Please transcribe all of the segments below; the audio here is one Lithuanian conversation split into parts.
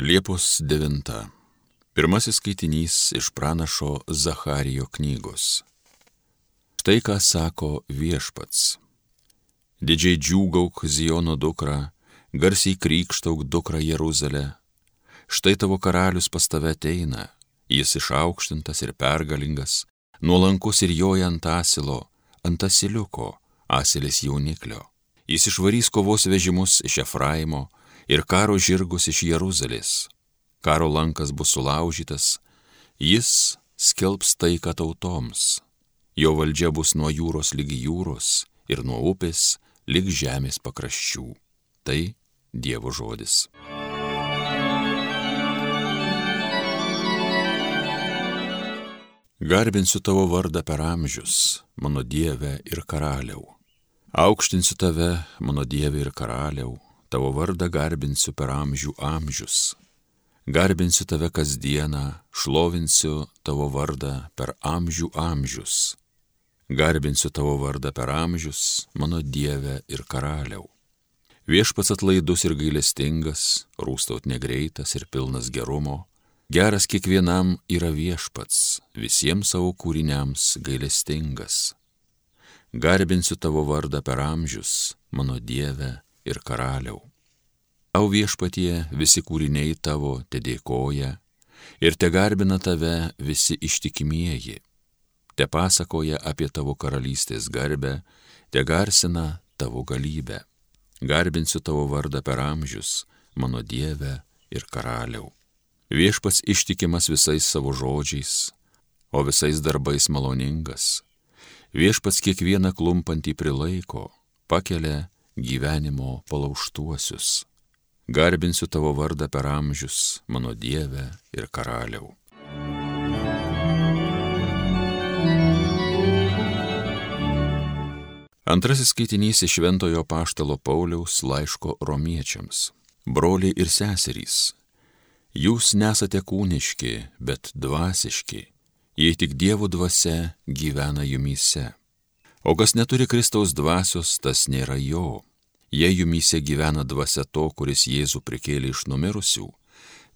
Liepos 9. Pirmasis skaitinys iš pranašo Zacharijo knygos. Štai ką sako viešpats. Didžiai džiūgauk Ziono dukra, garsiai krikštauk dukra Jeruzalė. Štai tavo karalius pas tave ateina, jis išaukštintas ir pergalingas, nuolankus ir joja ant asilo, ant asiliuko, asilis jauniklio. Jis išvarys kovos vežimus iš Efraimo, ir karo žirgus iš Jeruzalės. Karo lankas bus sulaužytas, jis skelbs taiką tautoms. Jo valdžia bus nuo jūros lygi jūros ir nuo upės lyg žemės pakraščių. Tai Dievo žodis. Garbinsiu tavo vardą per amžius, mano Dieve ir karaliau. Aukštinsiu tave, mano Dieve ir karaliau, tavo vardą garbinsiu per amžių amžius. Garbinsiu tave kasdieną, šlovinsiu tavo vardą per amžių amžius. Garbinsiu tavo vardą per amžius, mano Dieve ir karaliau. Viešpats atlaidus ir gailestingas, rūstaut negreitas ir pilnas gerumo, geras kiekvienam yra viešpats, visiems savo kūriniams gailestingas. Garbinsiu tavo vardą per amžius, mano Dieve ir karaliau. Tau viešpatie visi kūriniai tavo te dėkoja ir te garbina tave visi ištikimieji, te pasakoja apie tavo karalystės garbę, te garsina tavo galybę. Garbinsiu tavo vardą per amžius, mano Dieve ir karaliau. Viešpats ištikimas visais savo žodžiais, o visais darbais maloningas. Viešpats kiekvieną klumpantį prilaiko, pakelia gyvenimo palauštuosius. Garbinsiu tavo vardą per amžius, mano Dieve ir karaliau. Antrasis skaitinys iš Šventojo Paštalo Pauliaus laiško romiečiams. Broliai ir seserys, jūs nesate kūniški, bet dvasiški, jei tik Dievo dvasia gyvena jumyse. O kas neturi Kristaus dvasios, tas nėra jo. Jei jumyse gyvena dvasia to, kuris Jėzų prikėlė iš numirusių,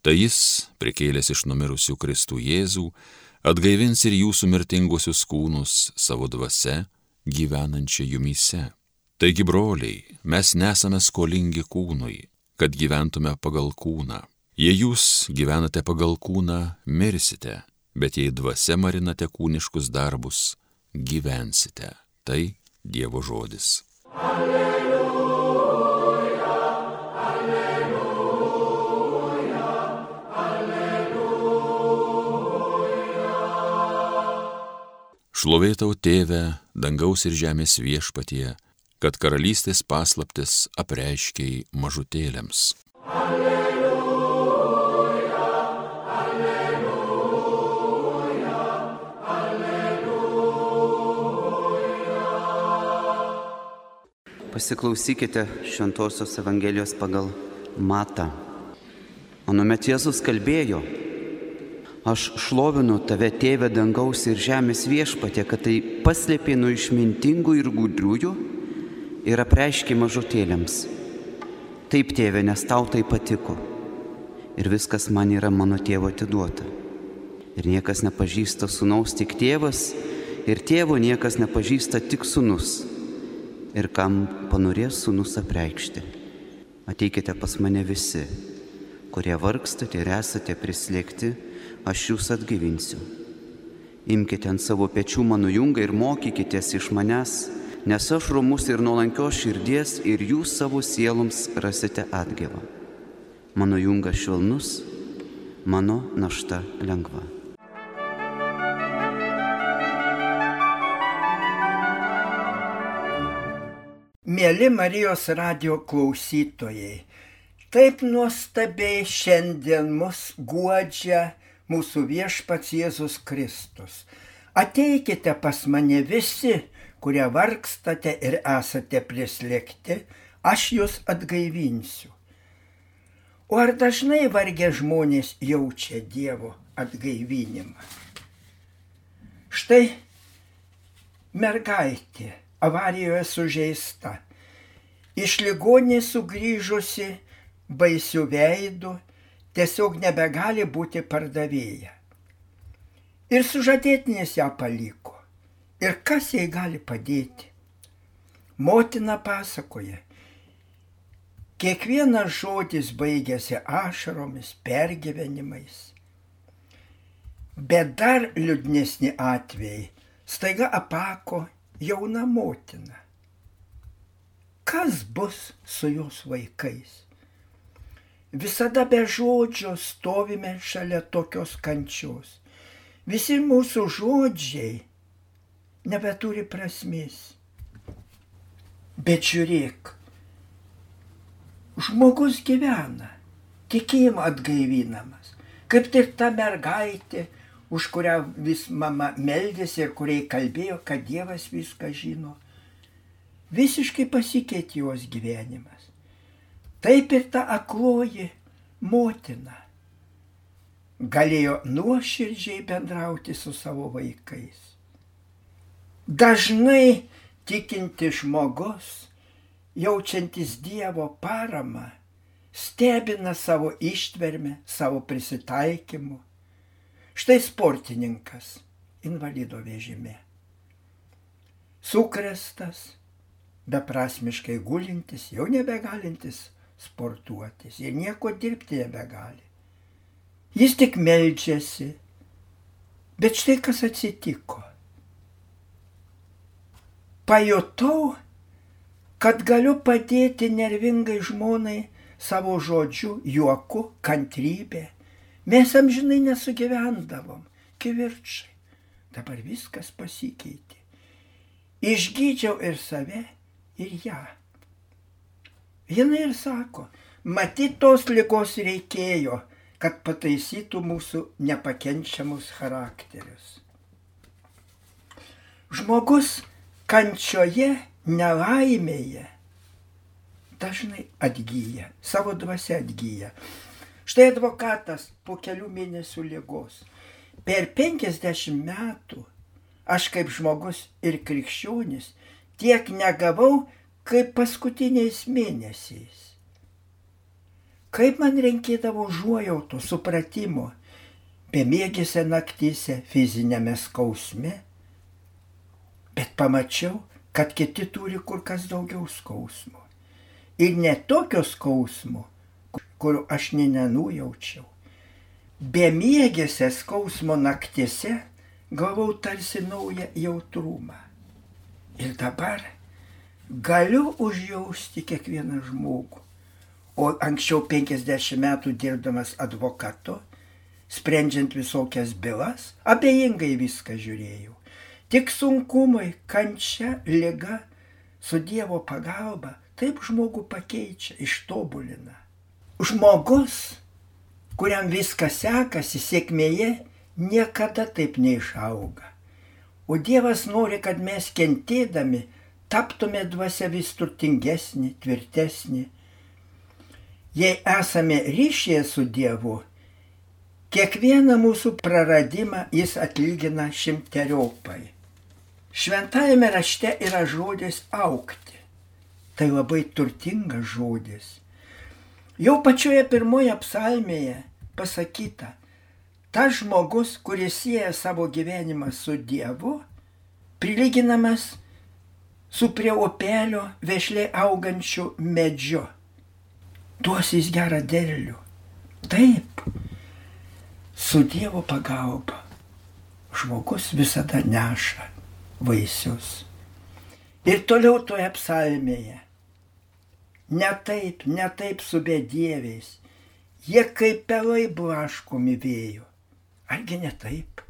tai jis, prikėlęs iš numirusių Kristų Jėzų, atgaivins ir jūsų mirtingusius kūnus savo dvasia gyvenančią jumyse. Taigi, broliai, mes nesame skolingi kūnui, kad gyventume pagal kūną. Jei jūs gyvenate pagal kūną, mirsite, bet jei dvasia marinate kūniškus darbus, gyvensite. Tai Dievo žodis. Alleluja, Šlovėtau tėvę, dangaus ir žemės viešpatie, kad karalystės paslaptis apreiškiai mažutėlėms. Alleluja. Pasiklausykite Šventojios Evangelijos pagal Matą. Anuomet Jėzus kalbėjo, aš šlovinu tave tėvę dangaus ir žemės viešpatė, kad tai paslėpė nuo išmintingų ir gudriųjų ir apreiškė mažutėlėms. Taip tėvė, nes tau tai patiko. Ir viskas man yra mano tėvo atiduota. Ir niekas nepažįsta sunaus tik tėvas, ir tėvo niekas nepažįsta tik sunus ir kam panorės sunus apreikšti. Ateikite pas mane visi, kurie vargstate ir esate prislėgti, aš jūs atgyvinsiu. Imkite ant savo pečių mano jungą ir mokykitės iš manęs, nes aš romus ir nuolankios širdies ir jūs savo sieloms rasite atgyvą. Mano jungas švelnus, mano našta lengva. Mėly Marijos radio klausytojai, taip nuostabiai šiandien mus guodžia mūsų viešpats Jėzus Kristus. Ateikite pas mane visi, kurie vargstate ir esate prislėgti, aš jūs atgaivinsiu. O ar dažnai vargę žmonės jaučia Dievo atgaivinimą? Štai mergaitė avarijoje sužeista iš ligonės sugrįžusi baisių veidų tiesiog nebegali būti pardavėja. Ir sužadėtinis ją paliko. Ir kas jai gali padėti? Motina pasakoja, kiekvienas žodis baigėsi ašaromis, pergyvenimais. Bet dar liūdnesni atvejai staiga apako jauna motina. Kas bus su jos vaikais? Visada be žodžio stovime šalia tokios kančios. Visi mūsų žodžiai nebeturi prasmės. Bet žiūrėk, žmogus gyvena, tikėjimą atgaivinamas, kaip tik ta mergaitė, už kurią vis mama meldėsi ir kuriai kalbėjo, kad Dievas viską žino. Visiškai pasikeitė jos gyvenimas. Taip ir ta akloji motina galėjo nuoširdžiai bendrauti su savo vaikais. Dažnai tikinti žmogus, jaučiantis Dievo paramą, stebina savo ištvermę, savo prisitaikymu. Štai sportininkas invalido vežime. Sukrestas, beprasmiškai gulintis, jau nebegalintis sportuotis ir nieko dirbti nebegali. Jis tik melčiasi. Bet štai kas atsitiko. Pajutau, kad galiu padėti nervingai žmonai savo žodžiu, juoku, kantrybė. Mes amžinai nesugyvendavom, kivirčiai. Dabar viskas pasikeitė. Išgydžiau ir save, ir ją. Jis ir sako, matyt, tos lygos reikėjo, kad pataisytų mūsų nepakenčiamus charakterius. Žmogus kančioje, nelaimėje dažnai atgyja, savo dvasia atgyja. Štai advokatas po kelių mėnesių lygos. Per 50 metų aš kaip žmogus ir krikščionis tiek negavau, kaip paskutiniais mėnesiais. Kaip man reikėdavo užuojauto, supratimo, bemėgėse naktyse, fizinėme skausme. Bet pamačiau, kad kiti turi kur kas daugiau skausmo. Ir ne tokio skausmo, kur aš nenujaučiau. Bemėgėse skausmo naktise gavau tarsi naują jautrumą. Ir dabar galiu užjausti kiekvieną žmogų. O anksčiau 50 metų dirbdamas advokatu, sprendžiant visokias bylas, abejingai viską žiūrėjau. Tik sunkumai, kančia, lyga, su Dievo pagalba taip žmogų pakeičia, ištobulina. Žmogus, kuriam viskas sekasi sėkmėje, niekada taip neišauga. O Dievas nori, kad mes kentėdami taptume dvasia vis turtingesnė, tvirtesnė. Jei esame ryšyje su Dievu, kiekvieną mūsų praradimą jis atlygina šimteriopai. Šventajame rašte yra žodis aukti. Tai labai turtingas žodis. Jau pačioje pirmoje psalmėje pasakyta, tas žmogus, kuris sieja savo gyvenimą su Dievu, prilyginamas su prie upelio vešliai augančiu medžiu. Duos jis gerą derlių. Taip, su Dievo pagalba žmogus visada neša vaisius. Ir toliau toje psalmėje. Ne taip, ne taip su bedieviais. Jie kaip pelai blaškomi vėjo. Argi ne taip?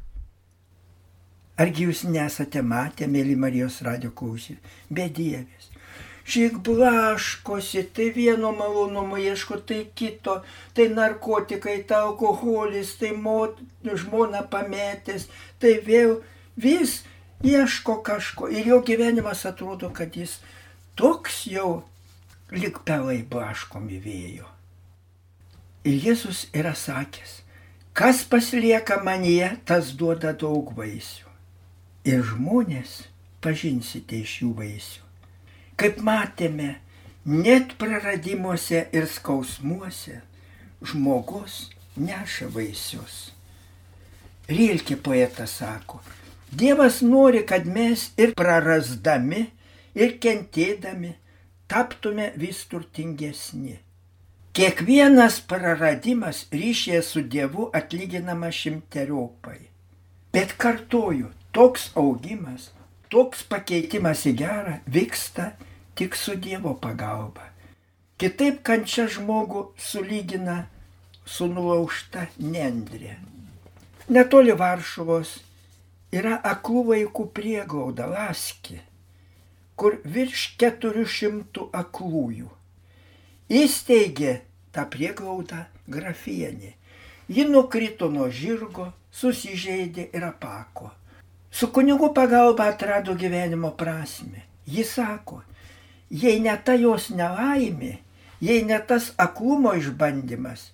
Argi jūs nesate matę, mėly Marijos radio klausyti, bedievis. Šiek blaškosi, tai vieno malonumo ieško, tai kito, tai narkotikai, tai alkoholis, tai mot, žmona pametęs, tai vėl vis ieško kažko. Ir jo gyvenimas atrodo, kad jis toks jau lik pelai blaškomi vėjo. Ir Jėzus yra sakęs, kas pasilieka manyje, tas duoda daug vaisių ir žmonės pažinsite iš jų vaisių. Kaip matėme, net praradimuose ir skausmuose žmogus neša vaisius. Rilkė poetas sako, Dievas nori, kad mes ir prarasdami, ir kentėdami taptume vis turtingesni. Kiekvienas praradimas ryšėje su Dievu atlyginama šimteriopai. Bet kartoju, toks augimas, toks pakeitimas į gerą vyksta tik su Dievo pagalba. Kitaip kančia žmogų sulygina su nulaužta nendrė. Netoli Varšuvos yra aklų vaikų prieglauda Laski, kur virš 400 aklųjų. Įsteigė tą prieglaudą grafienė. Ji nukrito nuo žirgo, susižeidė ir apako. Su kunigu pagalba atrado gyvenimo prasme. Ji sako, jei ne ta jos nelaimė, jei ne tas aklumo išbandymas,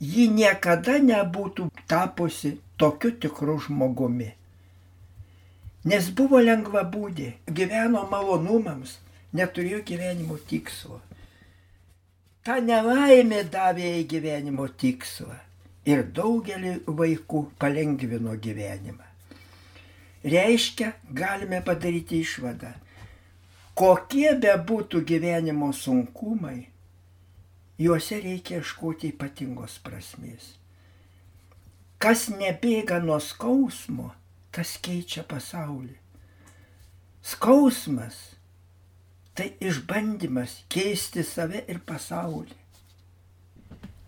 ji niekada nebūtų tapusi tokiu tikru žmogumi. Nes buvo lengva būdė, gyveno malonumams, neturėjo gyvenimo tikslo. Ta nelaimė davė į gyvenimo tikslą ir daugelį vaikų palengvino gyvenimą. Reiškia, galime padaryti išvadą, kokie be būtų gyvenimo sunkumai, juose reikia ieškoti ypatingos prasmės. Kas nebėga nuo skausmo, tas keičia pasaulį. Skausmas tai išbandymas keisti save ir pasaulį.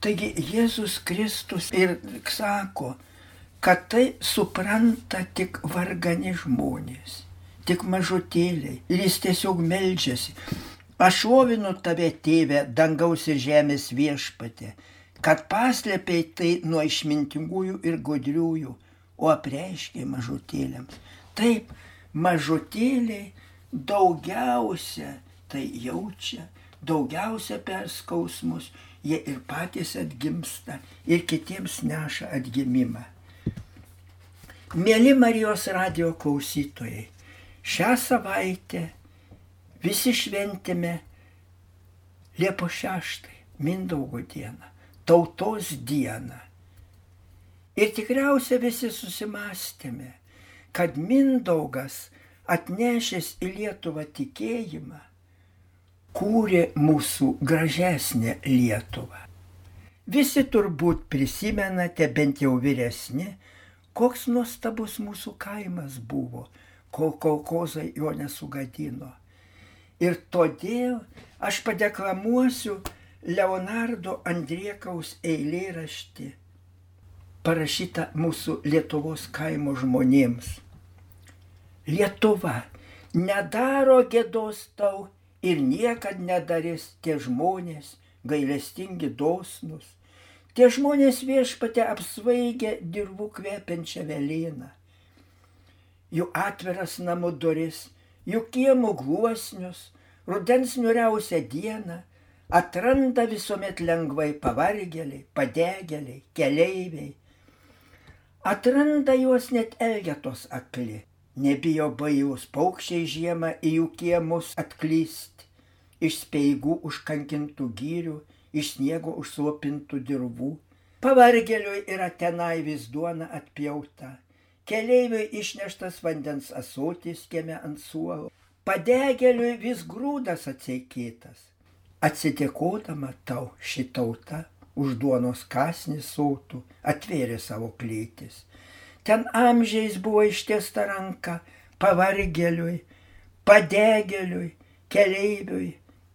Taigi Jėzus Kristus ir sako, kad tai supranta tik vargani žmonės, tik mažutėliai. Ir jis tiesiog melžiasi. Aš šlovinu tave, tėve, dangaus ir žemės viešpatė, kad paslėpiai tai nuo išmintingųjų ir godriųjų, o apreiškiai mažutėliams. Taip, mažutėliai daugiausia tai jaučia, daugiausia per skausmus jie ir patys atgimsta ir kitiems neša atgimimą. Mėly Marijos radio klausytojai, šią savaitę visi šventėme Liepo 6, Mindaugo dieną, tautos dieną. Ir tikriausiai visi susimastėme, kad Mindaugas atnešęs į Lietuvą tikėjimą kūrė mūsų gražesnę Lietuvą. Visi turbūt prisimenate, bent jau vyresni, koks nuostabus mūsų kaimas buvo, kol kolkozai jo nesugadino. Ir todėl aš padeklamuosiu Leonardo Andriekaus eilėraštį, parašytą mūsų Lietuvos kaimo žmonėms. Lietuva nedaro gėdos tau ir niekad nedarys tie žmonės, gailestingi dosnus, tie žmonės viešpate apsvaigę dirbų kvepiančią vėlyną. Jų atviras namų duris, jų kiemų gluosnius, rudens niuriausią dieną atranda visuomet lengvai pavargėliai, padegėliai, keleiviai. Atranda juos net elgetos akli, nebijo bajus paukščiai žiemą į jų kiemus atklyst, iš speigų užkankintų gyrių, iš sniego užslopintų dirvų. Pavargėliui yra tenai vis duona atpjauta, keleiviui išneštas vandens asotis kieme ant suolo, padegėliui vis grūdas atsiekėtas. Atsidėkodama tau šitauta už duonos kasnį sotų atvėrė savo klėtis ten amžiais buvo ištiesta ranka pavargėliui, padegėliui, keleiviui,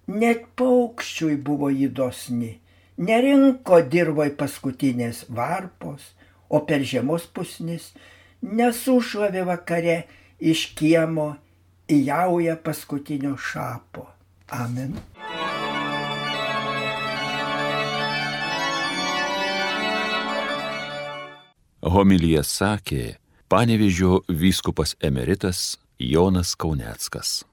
net paukščiui buvo įdosni, nerinko dirvoj paskutinės varpos, o per žiemos pusnis nesušlavė vakare iš kiemo įjauja paskutinio šapo. Amen. Homilyje sakė panevižio vyskupas emeritas Jonas Kauneckas.